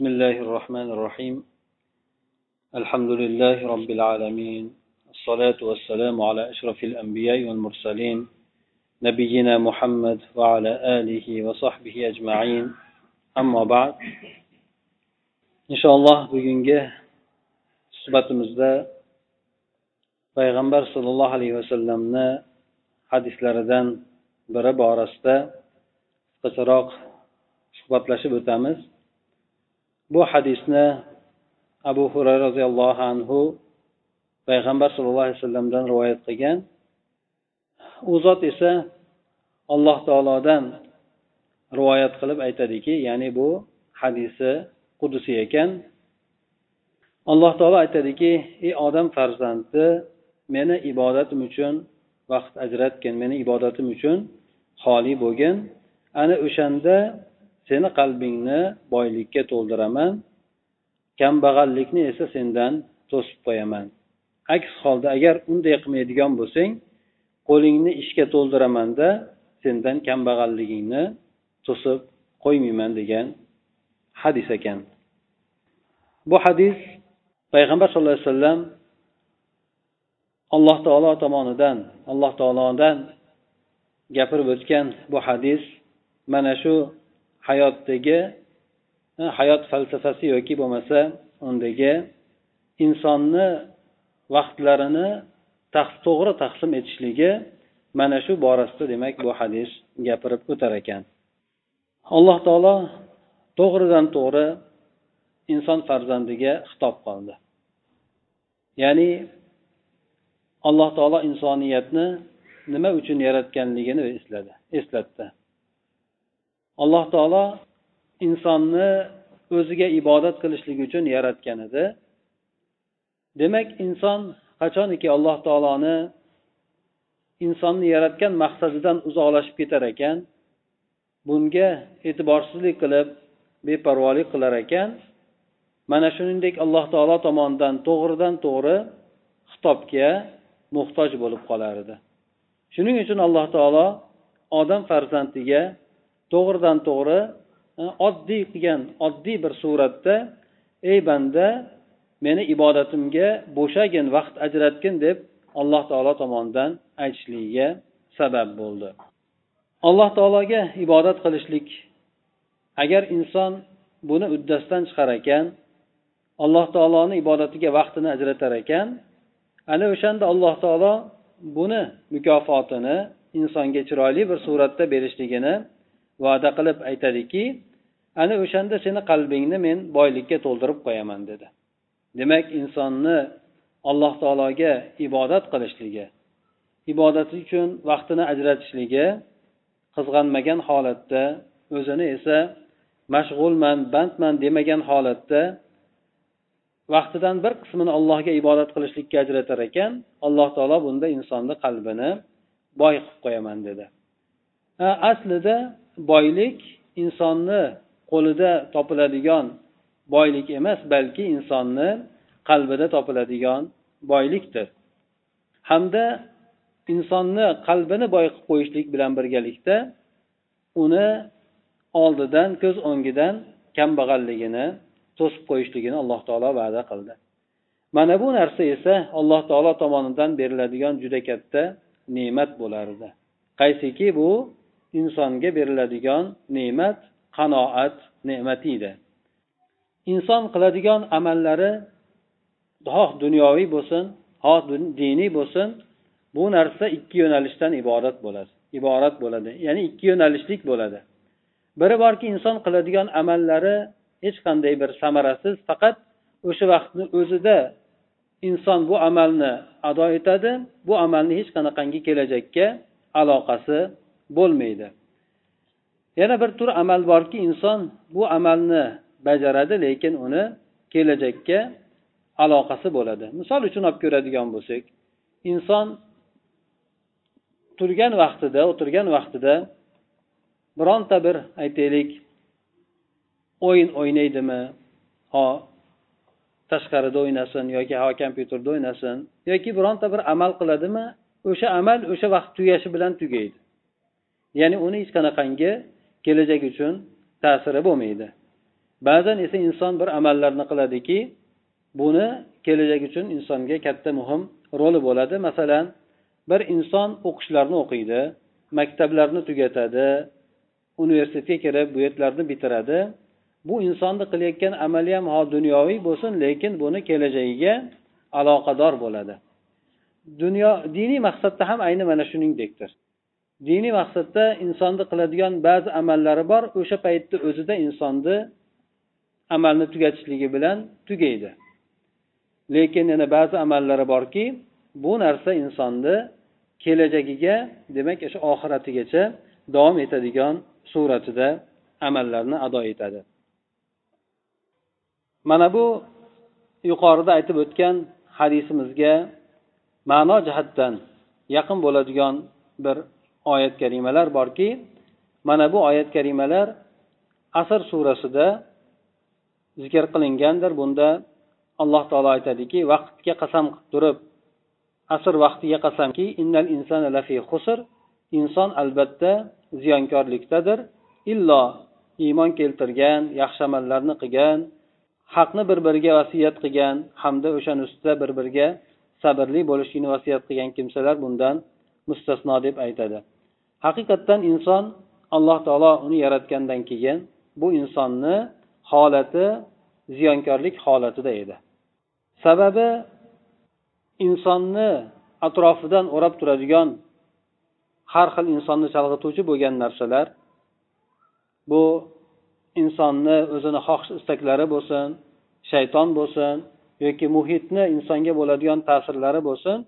بسم الله الرحمن الرحيم. الحمد لله رب العالمين. الصلاة والسلام على أشرف الأنبياء والمرسلين نبينا محمد وعلى آله وصحبه أجمعين. أما بعد إن شاء الله bugungi suhbatimizda payg'ambar sollallohu alayhi vasallamni hadislaridan biri borasida qisqacharoq suhbatlashib o'tamiz bu hadisni abu hurayra roziyallohu anhu payg'ambar sallallohu alayhi vasallamdan rivoyat qilgan. U zot esa alloh taolodan rivoyat qilib aytadiki ya'ni bu hadisi qudusiy ekan. Alloh taolo aytadiki ey odam farzandi meni ibodatim uchun vaqt ajratgin meni ibodatim uchun xoli bo'lgin. Ana o'shanda seni qalbingni boylikka to'ldiraman kambag'allikni esa sendan to'sib qo'yaman. Aks holda agar unday qilmaydigan bo'lsang qo'lingni ishga to'ldiramanda sendan kambag'alligingni to'sib qo'ymayman degan hadis ekan. Bu hadis payg'ambar sallallohu alayhi vasallam alloh taolo tomonidan alloh taolodan gapirib o'tgan bu hadis. Mana shu hayotdagi hayot falsafasi yoki bo'lmasa undagi insonni vaqtlarini to'g'ri taqsim etishligi mana shu borasida demak bu hadis gapirib o'tar ekan. Alloh taolo to'g'ridan to'g'ri inson farzandiga xitob qildi. Ya'ni alloh taolo insoniyatni nima uchun yaratganligini esladi eslatdi. Alloh taolo insonni o'ziga ibodat qilishlik uchun yaratgan edi. Demak inson qachoniki alloh taoloni insonni yaratgan maqsadidan uzoqlashib ketar ekan bunga e'tiborsizlik qilib beparvolik qilar ekan. Mana shuningdek alloh taolo tomonidan to'g'ridan to'g'ri xitobga muhtoj bo'lib qolar edi. Shuning uchun alloh taolo odam farzandiga to'g'ridan to'g'ri e, oddiy qilgan oddiy bir suratda ey banda meni ibodatimga bo'shagin vaqt ajratgin deb alloh taolo tomonidan aytishligiga sabab bo'ldi. Alloh taologa ibodat qilishlik agar inson buni uddasidan chiqar ekan alloh taoloni ibodatiga vaqtini ajratar ekan ana o'shanda alloh taolo buni mukofotini insonga chiroyli bir suratda berishligini va'da qilib aytadiki ana o'shanda seni qalbingni men boylikka to'ldirib qo'yaman dedi. Demak insonni alloh taologa ibodat qilishligi ibodati uchun vaqtini ajratishligi qizg'anmagan holatda o'zini esa mashg'ulman bandman demagan holatda vaqtidan bir qismini allohga ibodat qilishlikka ajratar ekan alloh taolo bunda insonni qalbini boy qilib qo'yaman dedi. Aslida boylik insonni qo'lida topiladigan boylik emas balki insonni qalbida topiladigan boylikdir. Hamda insonni qalbini boy qilib qo'yishlik bilan birgalikda uni oldidan ko'z o'ngidan kambag'alligini to'sib qo'yishligini alloh taolo va'da qildi. Mana bu narsa esa alloh taolo tomonidan beriladigan juda katta ne'mat bo'lardi. Qaysiki bu insonga beriladigan ne'mat qanoat ne'mati edi. Inson qiladigan amallari xoh dunyoviy bo'lsin xoh diniy bo'lsin bu narsa ikki yo'nalishdan iborat bo'ladi iborat bo'ladi ya'ni ikki yo'nalishlik bo'ladi. Biri borki inson qiladigan amallari hech qanday bir samarasiz faqat o'sha vaqtni o'zida inson bu amalni ado etadi bu amalni hech qanaqangi kelajakka aloqasi bo'lmaydi. Yana bir tur amal borki inson bu amalni bajaradi lekin uni kelajakka aloqasi bo'ladi. Misol uchun olib ko'radigan bo'lsak inson turgan vaqtida o'tirgan vaqtida bironta bir aytaylik o'yin o'ynaydimi? Ho tashqarida o'ynasin yoki ho kompyuterda o'ynasin yoki bironta bir amal qiladimi? O'sha amal o'sha vaqt tugashi bilan tugaydi. Ya'ni uni hech qanaqangi kelajak uchun ta'siri bo'lmaydi. Ba'zan esa inson bir amallarni qiladiki buni kelajak uchun insonga katta muhim roli bo'ladi. Masalan bir inson o'qishlarni o'qiydi maktablarni tugatadi universitetga kirib bu yerlarni bitiradi. Bu insonni qilayotgan amali ham ho dunyoviy bo'lsin lekin buni kelajagiga aloqador bo'ladi. Dunyo diniy maqsadda ham ayni mana shuningdekdir. Diniy maqsadda insonni qiladigan ba'zi amallari bor. O'sha paytni o'zida insonni amalni tugatishligi bilan tugaydi. Lekin yana ba'zi amallari borki bu narsa insonni kelajagiga demak o'sha oxiratigacha davom etadigan suratida amallarni ado etadi. Mana bu yuqorida aytib o'tgan hadisimizga ma'no jihatdan yaqin bo'ladigan bir oyat karimalar borki mana bu oyat karimalar asr surasida zikr qilingandir. Bunda alloh taolo aytadiki vaqtga qasam qilib turib asr vaqtiga qasamki innal insana lafi husr inson albatta ziyonkorlikdadir. Illo iymon keltirgan yaxshi amallarni qilgan haqni bir biriga vasiyat qilgan hamda o'shani ustida bir biriga sabrli bo'lishlikni vasiyat qilgan kimsalar bundan mustasno deb aytadi. Haqiqatdan inson alloh taolo uni yaratgandan keyin bu insonni holati ziyonkorlik holatida edi. Sababi insonni atrofidan o'rab turadigan har xil insonni chalg'ituvchi bo'lgan narsalar bu insonni o'zini xohish istaklari bo'lsin shayton bo'lsin yoki muhitni insonga bo'ladigan ta'sirlari bo'lsin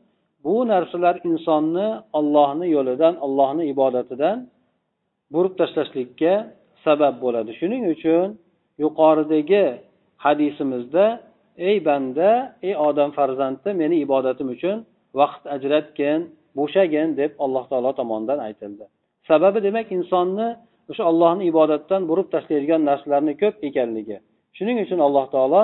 bu narsalar insonni ollohni yo'lidan ollohni ibodatidan burib tashlashlikka sabab bo'ladi. Shuning uchun yuqoridagi hadisimizda ey banda ey odam farzandi meni ibodatim uchun vaqt ajratgin bo'shagin deb alloh taolo tomonidan aytildi. Sababi demak insonni o'sha ollohni ibodatdan burib tashlaydigan narsalarni ko'p ekanligi. Shuning uchun alloh taolo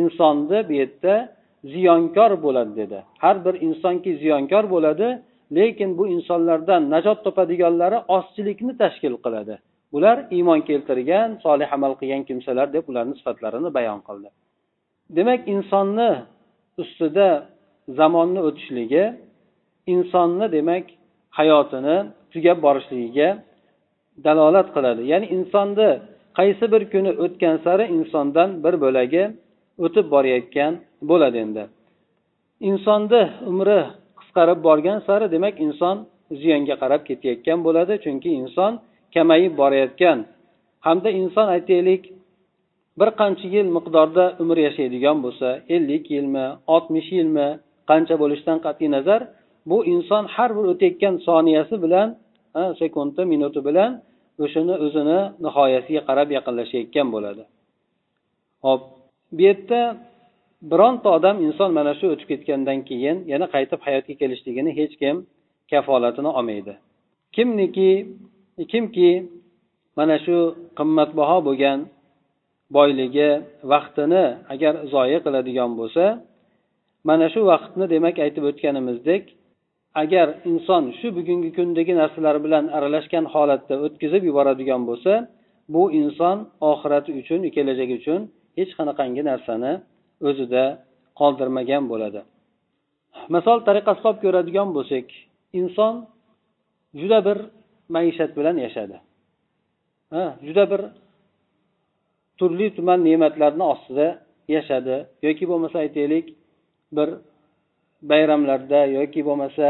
insonni bu yerda ziyonkor bo'ladi dedi. Har bir insonki ziyonkor bo'ladi lekin bu insonlardan najot topadiganlari ozchilikni tashkil qiladi. Bular iymon keltirgan solih amal qilgan kimsalar deb ularni sifatlarini bayon qildi. Demak insonni ustida zamonni o'tishligi insonni demak hayotini tugab borishligiga dalolat qiladi. Ya'ni insonni qaysi bir kuni o'tgan sari insondan bir bo'lagi o'tib borayotgan bo'ladi endi. Insonni umri qisqarib borgan sari demak inson ziyonga qarab ketayotgan bo'ladi chunki inson kamayib borayotgan. Hamda inson aytaylik bir qancha yil miqdorda umr yashaydigan bo'lsa ellik yilmi oltmish yilmi qancha bo'lishidan qat'iy nazar bu inson har bir o'tayotgan soniyasi bilan sekundi minuti bilan o'shani o'zini nihoyasiga qarab yaqinlashayotgan bo'ladi. Hop bu yerda bironta odam inson mana shu o'tib ketgandan keyin yana qaytib hayotga kelishligini hech kim kafolatini olmaydi. Kimniki kimki mana shu qimmatbaho bo'lgan boyligi vaqtini agar zoya qiladigan bo'lsa mana shu vaqtni demak aytib o'tganimizdek agar inson shu bugungi kundagi narsalar bilan aralashgan holatda o'tkazib yuboradigan bo'lsa bu inson oxirati uchun kelajagi uchun hech qanaqangi narsani o'zida qoldirmagan bo'ladi. Misol tariqasida olib ko'radigan bo'lsak inson juda bir maishat bilan yashadi. Ha juda bir turli tuman ne'matlarni ostida yashadi. Yoki bo'lmasa aytaylik bir bayramlarda yoki bo'lmasa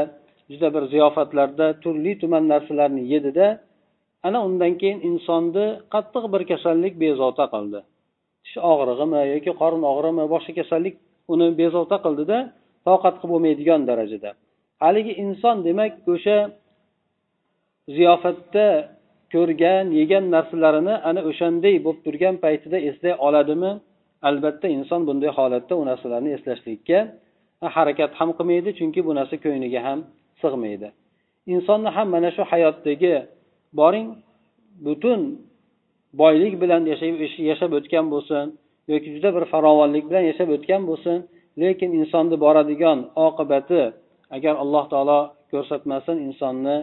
juda bir ziyofatlarda turli tuman narsalarni yedida ana undan keyin insonni qattiq bir kasallik bezovta qildi. Tish og'rig'imi yoki qorin og'rig'imi boshqa kasallik uni bezovta qildida toqat qilib bo'lmaydigan darajada. Haligi inson demak o'sha ziyofatda ko'rgan yegan narsalarini ana o'shanday bo'lib turgan paytida eslay oladimi? Albatta inson bunday holatda u narsalarni eslashlikka harakat ham qilmaydi chunki bu narsa ko'ngliga ham sig'maydi. Insonni ham mana shu hayotdagi boring butun boylik bilan yashab o'tgan bo'lsin yoki juda bir farovonlik bilan yashab o'tgan bo'lsin lekin insonni boradigan oqibati agar alloh taolo ko'rsatmasin insonni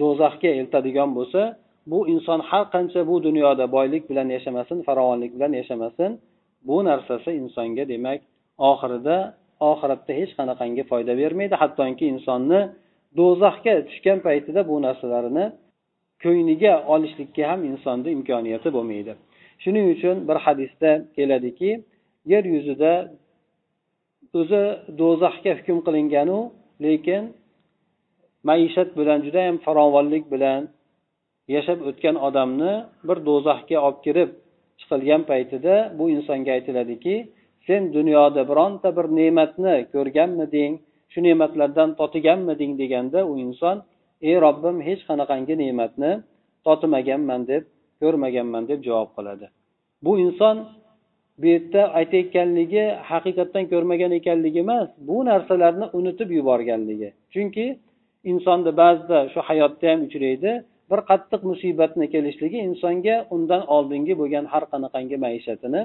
do'zaxga eltadigan bo'lsa bu inson har qancha bu dunyoda boylik bilan yashamasin farovonlik bilan yashamasin bu narsasi insonga demak oxirida oxiratda hech qanaqangi foyda bermaydi. Hattoki insonni do'zaxga tushgan paytida bu narsalarini ko'ngliga olishlikka ham insonni imkoniyati bo'lmaydi. Shuning uchun bir hadisda keladiki yer yuzida o'zi do'zaxga hukm qilinganu lekin maishat bilan judayam farovonlik bilan yashab o'tgan odamni bir do'zaxga olib kirib chiqilgan paytida bu insonga aytiladiki sen dunyoda bironta bir ne'matni ko'rganmiding shu ne'matlardan totiganmiding deganda u inson ey robbim hech qanaqangi ne'matni totmaganman deb ko'rmaganman deb javob qiladi. Bu inson bu yerda aytayotganligi haqiqatdan ko'rmagan ekanligi emas bu narsalarni unutib yuborganligi. Chunki insonni ba'zida shu hayotda ham uchraydi bir qattiq musibatni kelishligi insonga undan oldingi bo'lgan har qanaqangi maishatini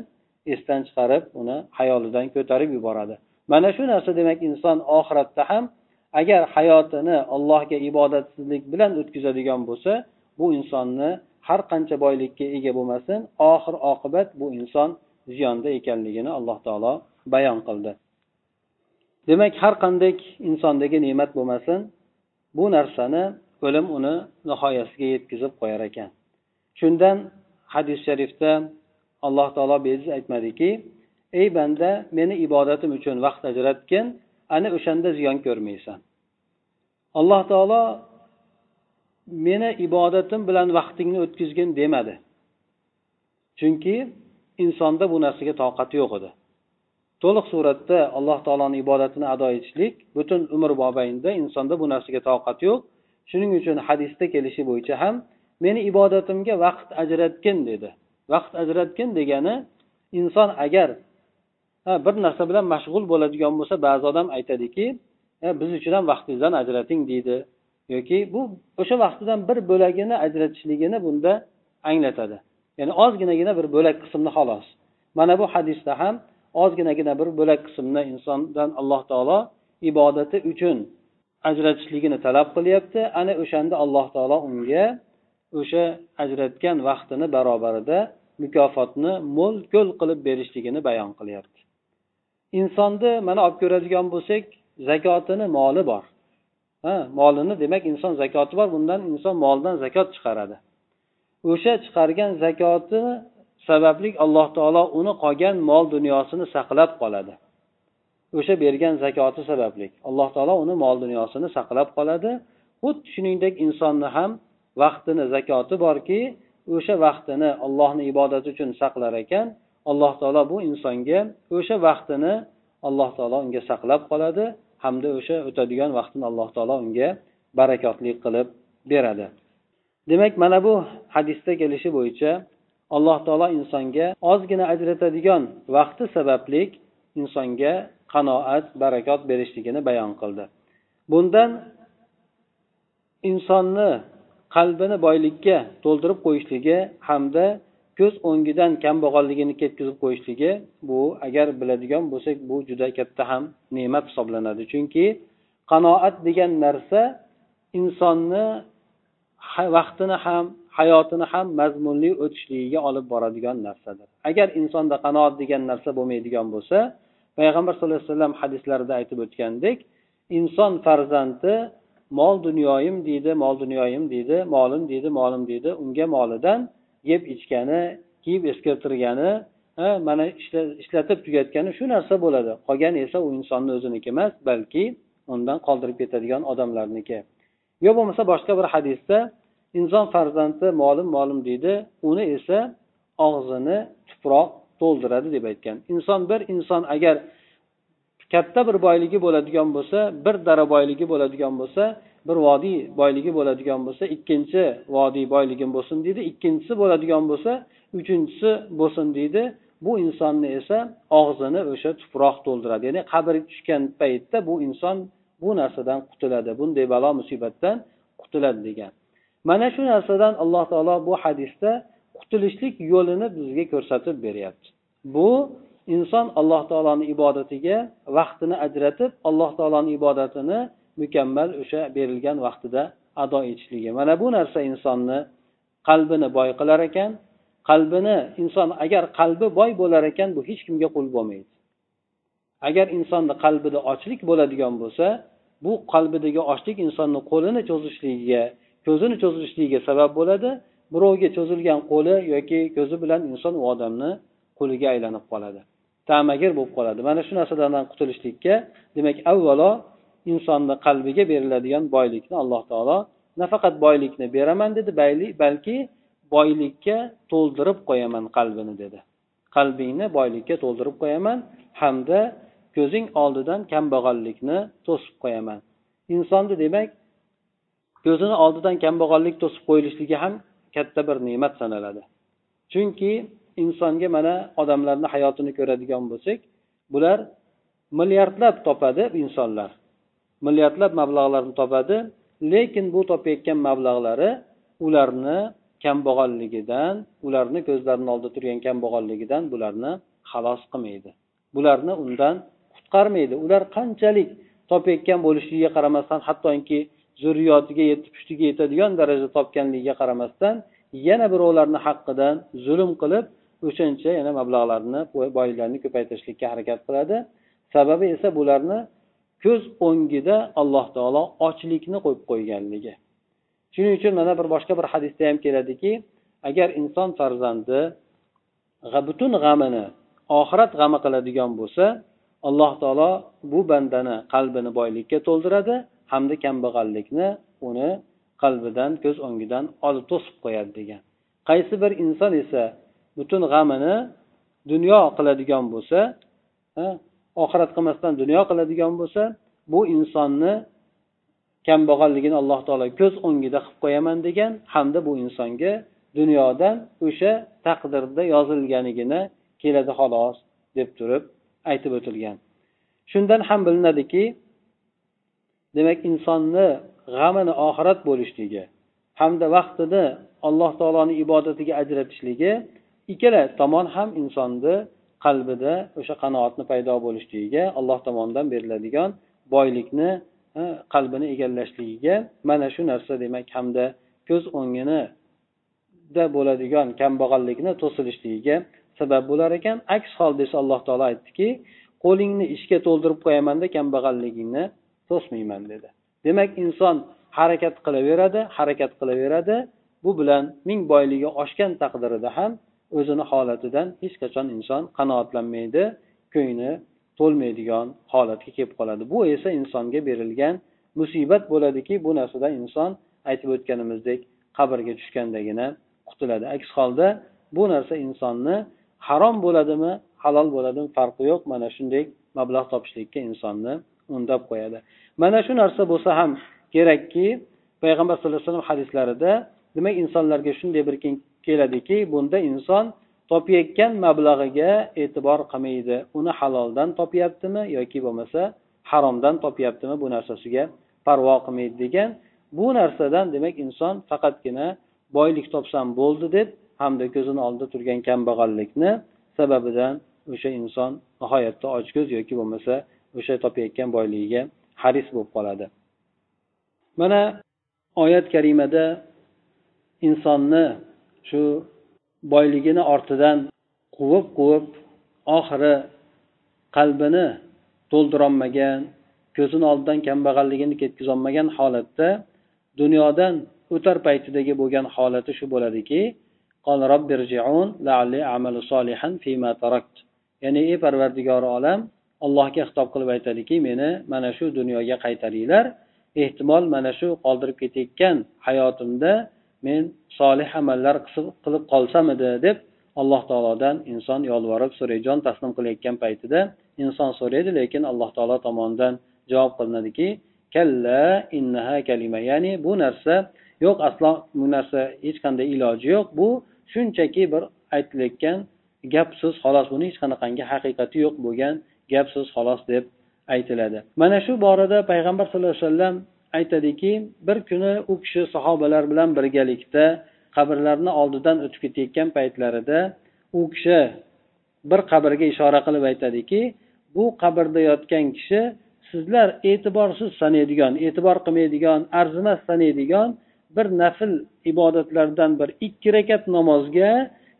esdan chiqarib uni hayolidan ko'tarib yuboradi. Mana shu narsa demak inson oxiratda ham agar hayotini allohga ibodatsizlik bilan o'tkazadigan bo'lsa bu insonni har qancha boylikka ega bo'lmasin oxir oqibat bu inson ziyonda ekanligini alloh taolo bayon qildi. Demak har qanday insondagi ne'mat bo'lmasin bu narsani o'lim uni nihoyasiga yetkazib qo'yar ekan. Shundan hadis sharifda alloh taolo bejiz aytmadiki ey banda meni ibodatim uchun vaqt ajratgin ana o'shanda ziyon ko'rmaysan. Alloh taolo meni ibodatim bilan vaqtingni o'tkazgin demadi. Chunki insonda bu narsaga toqati yo'q edi. To'liq suratda alloh taoloni ibodatini ado etishlik butun umr mobaynida insonda bu narsaga toqat yo'q. Shuning uchun hadisda kelishi bo'yicha ham meni ibodatimga vaqt ajratgin dedi. Vaqt ajratgin degani inson agar bir narsa bilan mashg'ul bo'ladigan bo'lsa ba'zi odam aytadiki biz uchun ham vaqtingizdan ajrating deydi. Yoki bu o'sha vaqtidan bir bo'lagini ajratishligini bunda anglatadi. Ya'ni ozginagina bir bo'lak qismni xolos. Mana bu hadisda ham ozginagina bir bo'lak qismni insondan alloh taolo ibodati uchun ajratishligini talab qilyapti. Ana o'shanda alloh taolo unga o'sha ajratgan vaqtini barobarida mukofotni mo'l ko'l qilib berishligini bayon qilyapti. Insonni mana olib ko'radigan bo'lsak zakotini moli bor. Ha molini demak inson zakoti bor bundan inson molidan zakot chiqaradi. O'sha chiqargan zakoti sababli alloh taolo uni qolgan mol dunyosini saqlab qoladi. O'sha bergan zakoti sababli alloh taolo uni mol dunyosini saqlab qoladi. Xuddi shuningdek insonni ham vaqtini zakoti borki o'sha vaqtini allohni ibodati uchun saqlar ekan alloh taolo bu insonga o'sha vaqtini alloh taolo unga saqlab qoladi hamda o'sha o'tadigan vaqtini alloh taolo unga barakotli qilib beradi. Demak mana bu hadisda kelishi bo'yicha alloh taolo insonga ozgina ajratadigan vaqti sababli insonga qanoat barakot berishligini bayon qildi. Bundan insonni qalbini boylikka to'ldirib qo'yishligi hamda ko'z o'ngidan kambag'alligini ketkazib qo'yishligi bu agar biladigan bo'lsak bu juda katta ham ne'mat hisoblanadi. Chunki qanoat degan narsa insonni vaqtini ham hayotini ham mazmunli o'tishligiga olib boradigan narsadir. Agar insonda qanoat degan narsa bo'lmaydigan bo'lsa payg'ambar sallallohu alayhi vasallam hadislarida aytib o'tgandek inson farzandi mol dunyoyim deydi mol dunyoyim deydi molim deydi molim deydi unga molidan yeb ichgani kiyib eskirtirgani mana ishlatib tugatgani shu narsa bo'ladi. Qolgani esa u insonni o'ziniki emas balki undan qoldirib ketadigan odamlarniki. Yo bo'lmasa boshqa bir hadisda inson farzandi molim molim deydi uni esa og'zini tuproq to'ldiradi deb aytgan. Inson bir inson agar katta bir boyligi bo'ladigan bo'lsa bir dara boyligi bo'ladigan bo'lsa bir vodiy boyligi bo'ladigan bo'lsa ikkinchi vodiy boyligim bo'lsin deydi ikkinchisi bo'ladigan bo'lsa uchinchisi bo'lsin deydi. Bu insonni esa og'zini o'sha tuproq to'ldiradi. Ya'ni qabrga tushgan paytda bu inson bu narsadan qutuladi bunday balo musibatdan qutuladi degan. Mana shu narsadan alloh taolo bu hadisda qutulishlik yo'lini bizga ko'rsatib beryapti. Bu inson alloh taoloni ibodatiga vaqtini ajratib alloh taoloni ibodatini mukammal o'sha berilgan vaqtida ado etishligi. Mana bu narsa insonni qalbini boy qilar ekan. Qalbini inson agar qalbi boy bo'lar ekan bu hech kimga qul bo'lmaydi. Agar insonni qalbida ochlik bo'ladigan bo'lsa bu qalbidagi ochlik insonni qo'lini cho'zishligiga ko'zini cho'zishligiga sabab bo'ladi. Birovga cho'zilgan qo'li yoki ko'zi bilan inson u odamni quliga aylanib qoladi. Ta'magir bo'lib qoladi. Mana shu narsalardan qutulishlikka demak avvalo insonni qalbiga beriladigan boylikni alloh taolo nafaqat boylikni beraman dedi balki boylikka to'ldirib qo'yaman qalbini dedi. Qalbingni boylikka to'ldirib qo'yaman hamda ko'zing oldidan kambag'allikni to'sib qo'yaman insonni demak ko'zini oldidan kambag'allik to'sib qo'yilishligi ham katta bir ne'mat sanaladi. Chunki insonga mana odamlarni hayotini ko'radigan bo'lsak bular milliardlab topadi insonlar. Milliardlab mablag'larni topadi lekin bu topayotgan mablag'lari ularni kambag'alligidan ularni ko'zlarini oldida turgan kambag'alligidan bularni xalos qilmaydi. Bularni undan qutqarmaydi. Ular qanchalik topayotgan bo'lishligiga qaramasdan hattoki zurriyotiga yetib pushtiga yetadigan darajada topganligiga qaramasdan yana birovlarni haqqidan zulm qilib o'shancha yana mablag'larni boyliklarni ko'paytirishlikka harakat qiladi. Sababi esa bularni ko'z o'ngida alloh taolo ochlikni qo'yib qo'yganligi. Shuning uchun mana bir boshqa bir hadisda ham keladiki agar inson farzandi butun g'amini oxirat g'ami qiladigan bo'lsa alloh taolo bu bandani qalbini boylikka to'ldiradi hamda kambag'allikni uni qalbidan ko'z o'ngidan olib to'sib qo'yadi degan. Qaysi bir inson esa butun g'amini dunyo qiladigan bo'lsa oxirat qilmasdan dunyo qiladigan bo'lsa bu insonni kambag'alligini alloh taolo ko'z o'ngida qilib qo'yaman degan hamda bu insonga dunyodan o'sha taqdirda yozilganigina keladi xolos deb turib aytib o'tilgan. Shundan ham bilinadiki demak insonni g'amini oxirat bo'lishligi hamda vaqtini alloh taoloni ibodatiga ajratishligi ikkala tomon ham insonni qalbida o'sha qanoatni paydo bo'lishligiga alloh tomonidan beriladigan boylikni e, qalbini egallashligiga mana shu narsa demak hamda ko'z o'ngida bo'ladigan kambag'allikni to'silishligiga sabab bo'lar ekan. Aks holda esa alloh taolo aytdiki qo'lingni ishga to'ldirib qo'yamanda kambag'alligingni to'smayman dedi. Demak inson harakat qilaveradi harakat qilaveradi. Bu bilan ming boyligi oshgan taqdirida ham o'zini holatidan hech qachon inson qanoatlanmaydi ko'ngli to'lmaydigan holatga kelib qoladi. Bu esa insonga berilgan musibat bo'ladiki bu narsadan inson aytib o'tganimizdek qabrga tushgandagina qutuladi aks holda bu narsa insonni harom bo'ladimi halol bo'ladimi farqi yo'q. Mana shunday mablag' topishlikka insonni undab qo'yadi. Mana shu narsa bo'lsa ham kerakki payg'ambar sallallohu alayhi vasallam hadislarida demak insonlarga shunday bir keladiki bunda inson topayotgan mablag'iga e'tibor qilmaydi. Uni haloldan topyaptimi yoki bo'lmasa haromdan topyaptimi bu narsasiga parvo qilmaydi degan bu narsadan demak inson faqatgina boylik topsam bo'ldi deb hamda ko'zini oldida turgan kambag'allikni sababidan o'sha inson nihoyatda ochko'z yoki bo'lmasa o'sha topayotgan boyligiga haris bo'lib qoladi. Mana oyat karimada insonni shu boyligini ortidan quvib quvib oxiri qalbini to'ldirolmagan ko'zini oldidan kambag'alligini ketkazolmagan holatda dunyodan o'tar paytidagi bo'lgan holati shu bo'ladiki ya'ni ey parvardigori olam allohga xitob qilib aytadiki meni mana shu dunyoga qaytaringlar. Ehtimol mana shu qoldirib ketayotgan hayotimda men solih amallar qilib qolsamidi deb alloh taolodan inson yolvorib so'raydi jon taslim qilayotgan paytida inson so'raydi lekin alloh taolo tomonidan javob qilinadiki kalla innaha kalima. Ya'ni bu narsa yo'q aslo bu narsa hech qanday iloji yo'q. Bu shunchaki bir aytilayotgan gap so'z xolos. Buni hech qanaqangi haqiqati yo'q bo'lgan gap so'z xolos deb aytiladi. Mana shu borada payg'ambar sallallohu alayhi vasallam aytadiki bir kuni u kishi sahobalar bilan birgalikda qabrlarni oldidan o'tib ketayotgan paytlarida u kishi bir qabrga ishora qilib aytadiki bu qabrda yotgan kishi sizlar e'tiborsiz sanaydigan e'tibor qilmaydigan arzimas sanaydigan bir nafl ibodatlardan bir ikki rakat namozga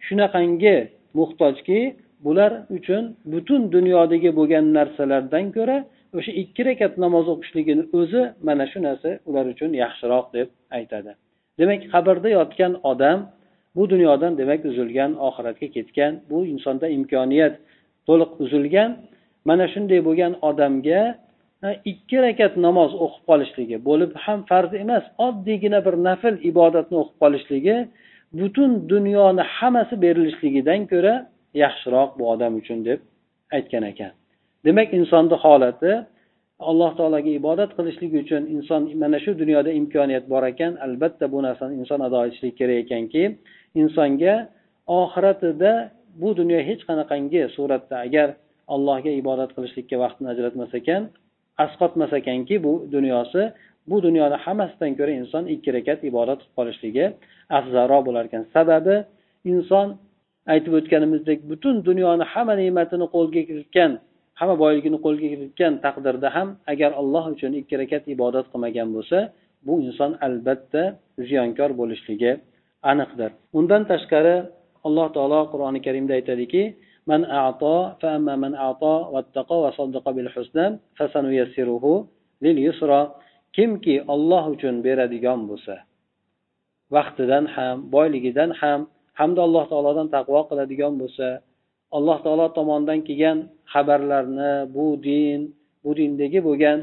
shunaqangi muhtojki bular uchun butun dunyodagi bo'lgan narsalardan ko'ra o'sha ikki rakat namoz o'qishligini o'zi mana shu narsa ular uchun yaxshiroq deb aytadi. Demak qabrda yotgan odam bu dunyodan demak uzilgan oxiratga ketgan bu insonda imkoniyat to'liq uzilgan mana shunday bo'lgan odamga ikki rakat namoz o'qib qolishligi bo'lib ham farz emas oddiygina bir nafl ibodatni o'qib qolishligi butun dunyoni hammasi berilishligidan ko'ra yaxshiroq bu odam uchun deb aytgan ekan. Demak insonni holati alloh taologa ibodat qilishlik uchun inson mana shu dunyoda imkoniyat bor ekan. Albatta bu narsani inson ado etishlik kerak ekanki insonga oxiratida bu dunyo hech qanaqangi suratda agar allohga ibodat qilishlikka vaqtini ajratmas ekan asqotmas ekanki bu dunyosi bu dunyoni hammasidan ko'ra inson ikki rakat ibodat qilib qolishligi afzalroq bo'lar ekan. Sababi inson aytib o'tganimizdek butun dunyoni hamma ne'matini qo'lga kiritgan hamma boyligini qo'lga kiritgan taqdirda ham agar alloh uchun ikki rakat ibodat qilmagan bo'lsa bu inson albatta ziyonkor bo'lishligi aniqdir undan tashqari alloh taolo qur'oni karimda aytadiki من أعطى فأما من أعطى واتقى وصدق بالحسنى فسنيسره لليسرى kimki olloh uchun beradigan bo'lsa vaqtidan ham boyligidan ham hamda alloh taolodan taqvo qiladigan bo'lsa alloh taolo tomonidan kelgan xabarlarni bu din bu dindagi bo'lgan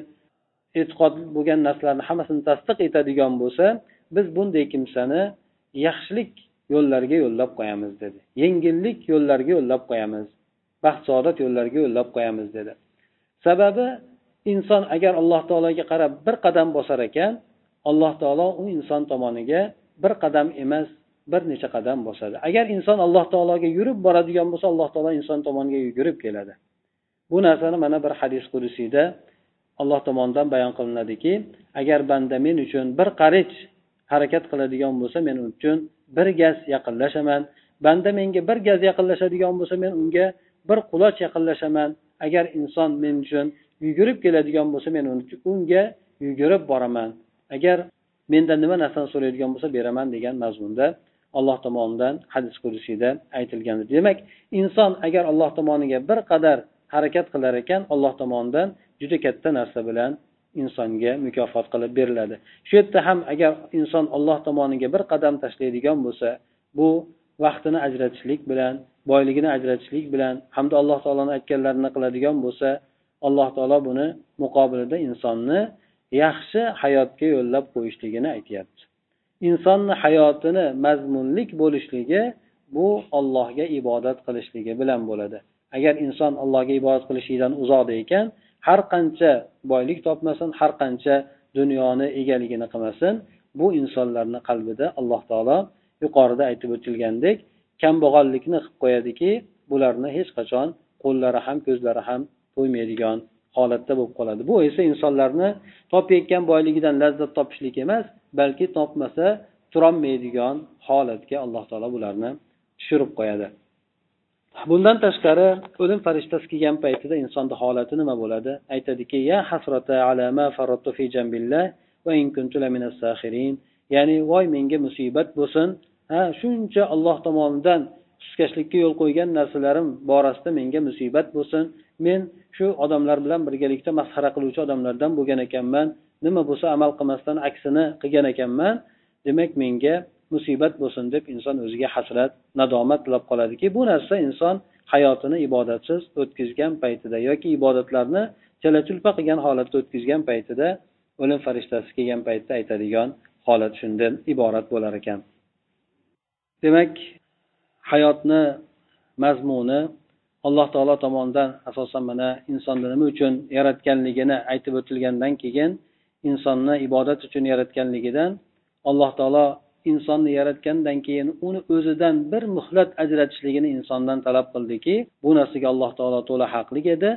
e'tiqod bo'lgan narsalarni hammasini tasdiq etadigan bo'lsa biz bunday kimsani yaxshilik yo'llarga yo'llab qo'yamiz dedi. Yengillik yo'llariga yo'llab qo'yamiz. Baxt saodat yo'llariga yo'llab qo'yamiz dedi. Sababi inson agar alloh taologa qarab bir qadam bosar ekan alloh taolo u inson tomoniga bir qadam emas bir necha qadam bosadi. Agar inson alloh taologa yurib boradigan bo'lsa alloh taolo inson tomonga yugurib keladi. Bu narsani mana bir hadis qudusiyda alloh tomonidan bayon qilinadiki agar banda men uchun bir qarich harakat qiladigan bo'lsa men uchun bir gaz yaqinlashaman. Banda menga bir gaz yaqinlashadigan bo'lsa men unga bir quloch yaqinlashaman. Agar inson men uchun yugurib keladigan bo'lsa men unga yugurib boraman. Agar mendan nima narsani so'raydigan bo'lsa beraman degan mazmunda alloh tomonidan hadis qudusiyda aytilgan demak inson agar alloh tomoniga bir qadar harakat qilar ekan alloh tomonidan juda katta narsa bilan insonga mukofot qilib beriladi. Shu yerda ham agar inson alloh tomoniga bir qadam tashlaydigan bo'lsa bu vaqtini ajratishlik bilan boyligini ajratishlik bilan hamda alloh taoloni aytganlarini qiladigan bo'lsa alloh taolo buni muqobilida insonni yaxshi hayotga yo'llab qo'yishligini aytyapti. Insonni hayotini mazmunlik bo'lishligi bu ollohga ibodat qilishligi bilan bo'ladi. Agar inson allohga ibodat qilishlikdan uzoqda ekan har qancha boylik topmasin har qancha dunyoni egaligini qilmasin bu insonlarni qalbida alloh taolo yuqorida aytib o'tilgandek kambag'allikni qilib qo'yadiki bularni hech qachon qo'llari ham ko'zlari ham to'ymaydigan holatda bo'lib qoladi. Bu esa insonlarni topayotgan boyligidan lazzat topishlik emas balki topmasa turolmaydigan holatga alloh taolo bularni tushirib qo'yadi. Bundan tashqari o'lim farishtasi kelgan paytida insonni holati nima bo'ladi? Aytadiki ya hasrata ala ma fi jambillah va in kuntu ya'ni voy menga musibat bo'lsin. Ha shuncha alloh tomonidan suskashlikka yo'l qo'ygan narsalarim borasida menga musibat bo'lsin. Men shu odamlar bilan birgalikda masxara qiluvchi odamlardan bo'lgan ekanman. Nima bo'lsa amal qilmasdan aksini qilgan ekanman demak menga musibat bo'lsin deb inson o'ziga hasrat nadomat tilab qoladiki bu narsa inson hayotini ibodatsiz o'tkazgan paytida yoki ibodatlarni chala chulpa qilgan holatda o'tkazgan paytida o'lim farishtasi kelgan paytda aytadigan holat shundan iborat bo'lar ekan. Demak hayotni mazmuni alloh taolo tomonidan asosan mana insonni nima uchun yaratganligini aytib o'tilgandan keyin insonni ibodat uchun yaratganligidan alloh taolo insonni yaratgandan keyin uni o'zidan bir muhlat ajratishligini insondan talab qildiki bu narsaga alloh taolo to'la haqli edi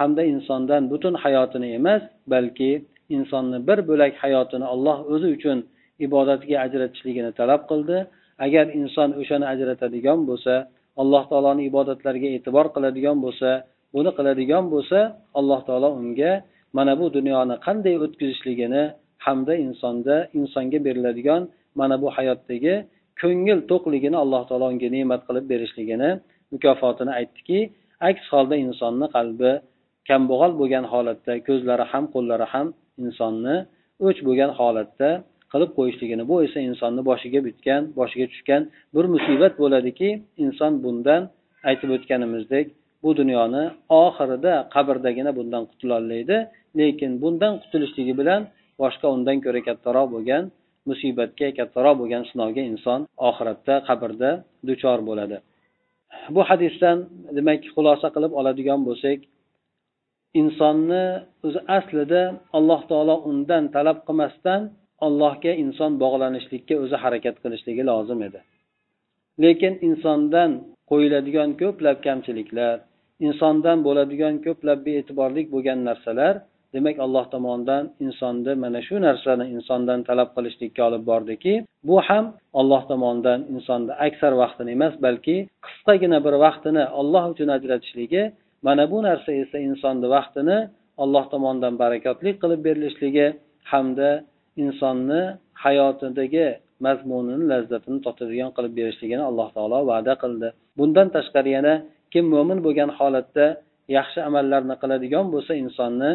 hamda insondan butun hayotini emas balki insonni bir bo'lak hayotini olloh o'zi uchun ibodatiga ajratishligini talab qildi. Agar inson o'shani ajratadigan bo'lsa alloh taoloni ibodatlariga e'tibor qiladigan bo'lsa buni qiladigan bo'lsa alloh taolo unga mana bu dunyoni qanday o'tkazishligini hamda insonda insonga beriladigan mana bu hayotdagi ko'ngil to'qligini alloh taolo unga ne'mat qilib berishligini mukofotini aytdiki aks holda insonni qalbi kambag'al bo'lgan holatda ko'zlari ham qo'llari ham insonni o'ch bo'lgan holatda qilib qo'yishligini bu esa insonni boshiga bitgan boshiga tushgan bir musibat bo'ladiki inson bundan aytib o'tganimizdek bu dunyoni oxirida qabrdagina bundan qutulolmaydi lekin bundan qutulishligi bilan boshqa undan ko'ra kattaroq bo'lgan musibatga kattaroq bo'lgan sinovga inson oxiratda qabrda duchor bo'ladi. Bu hadisdan demak xulosa qilib oladigan bo'lsak insonni o'zi aslida alloh taolo undan talab qilmasdan allohga inson bog'lanishlikka o'zi harakat qilishligi lozim edi. Lekin insondan qo'yiladigan ko'plab kamchiliklar insondan bo'ladigan ko'plab bee'tiborlik bo'lgan narsalar demak alloh tomonidan insonni mana shu narsani insondan talab qilishlikka olib bordiki bu ham alloh tomonidan insonni aksar vaqtini emas balki qisqagina bir vaqtini olloh uchun ajratishligi mana bu narsa esa insonni vaqtini alloh tomonidan barakotli qilib berilishligi hamda insonni hayotidagi mazmunini lazzatini totadigan qilib berishligini alloh taolo va'da qildi. Bundan tashqari yana kim mo'min bo'lgan holatda yaxshi amallarni qiladigan bo'lsa insonni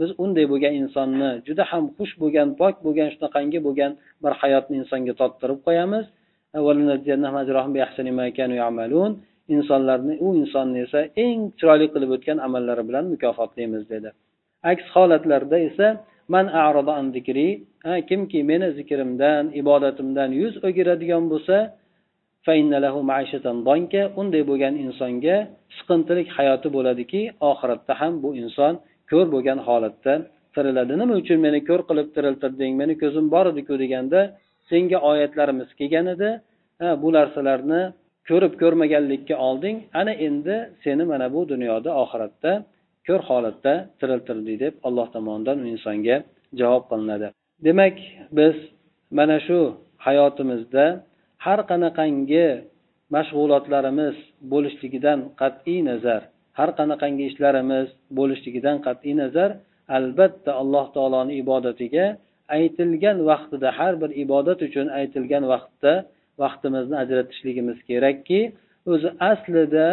biz unday bo'lgan insonni juda ham xush bo'lgan pok bo'lgan shunaqangi bo'lgan bir hayotni insonga tottirib qo'yamiz. Insonlarni u insonni esa eng chiroyli qilib o'tgan amallari bilan mukofotlaymiz dedi. Aks holatlarda esa man an zikri ha kimki meni zikrimdan ibodatimdan yuz o'giradigan bo'lsa unday bo'lgan insonga siqintilik hayoti bo'ladiki oxiratda ham bu inson ko'r bo'lgan holatda tiriladi nima uchun meni ko'r qilib tiriltirding meni ko'zim bor ediku deganda senga oyatlarimiz kelgan edi. Bu narsalarni ko'rib ko'rmaganlikka olding ana endi seni mana bu dunyoda oxiratda ko'r holatda tiriltirdi deb alloh tomonidan u insonga javob qilinadi. Demak biz mana shu hayotimizda har qanaqangi mashg'ulotlarimiz bo'lishligidan qat'iy nazar har qanaqangi ishlarimiz bo'lishligidan qat'iy nazar albatta alloh taoloni ibodatiga aytilgan vaqtida har bir ibodat uchun aytilgan vaqtda vaqtimizni ajratishligimiz kerakki o'zi aslida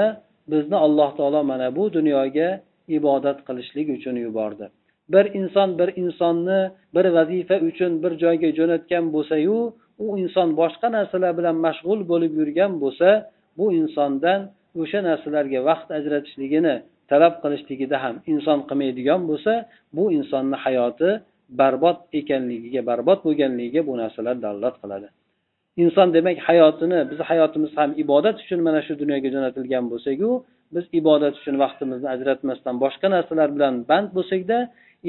bizni alloh taolo mana bu dunyoga ibodat qilishlik uchun yubordi. Bir inson bir insonni bir vazifa uchun bir joyga jo'natgan bo'lsayu u inson boshqa narsalar bilan mashg'ul bo'lib yurgan bo'lsa bu insondan o'sha narsalarga vaqt ajratishligini talab qilishligida ham inson qilmaydigan bo'lsa bu insonni hayoti barbod ekanligiga barbod bo'lganligiga bu narsalar dalolat qiladi. Inson demak hayotini bizni hayotimiz ham ibodat uchun mana shu dunyoga jo'natilgan bo'lsaku biz ibodat uchun vaqtimizni ajratmasdan boshqa narsalar bilan band bo'lsakda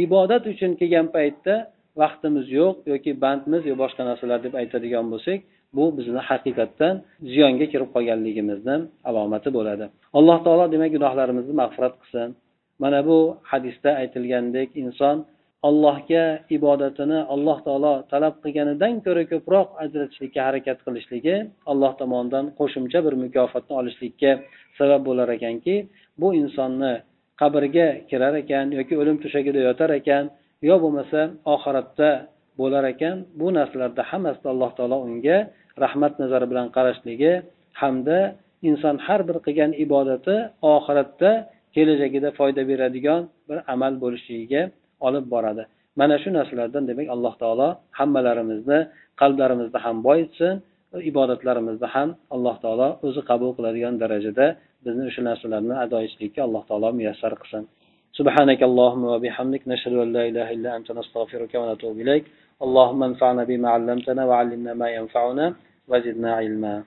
ibodat uchun kelgan paytda vaqtimiz yo'q yoki bandmiz yo boshqa narsalar deb aytadigan bo'lsak bu bizni haqiqatdan ziyonga kirib qolganligimizni alomati bo'ladi. Alloh taolo demak gunohlarimizni mag'firat qilsin. Mana bu hadisda aytilgandek inson allohga ibodatini alloh taolo talab qilganidan ko'ra ko'proq ajratishlikka harakat qilishligi alloh tomonidan qo'shimcha bir mukofotni olishlikka sabab bo'lar ekanki bu insonni qabrga kirar ekan yoki o'lim to'shagida yotar ekan yo bo'lmasa oxiratda bo'lar ekan. Bu narsalarda hammasida alloh taolo unga rahmat nazari bilan qarashligi hamda inson har bir qilgan ibodati oxiratda kelajagida foyda beradigan bir amal bo'lishligiga olib boradi. Mana shu narsalardan demak alloh taolo hammalarimizni qalblarimizni ham boyitsin ibodatlarimizni ham alloh taolo o'zi qabul qiladigan darajada bizni o'sha narsalarni ado etishlikka alloh taolo muyassar qilsin سبحانك اللهم وبحمدك نشهد أن لا إله إلا أنت نستغفرك ونتوب إليك اللهم انفعنا بما علمتنا وعلمنا ما ينفعنا وزدنا علما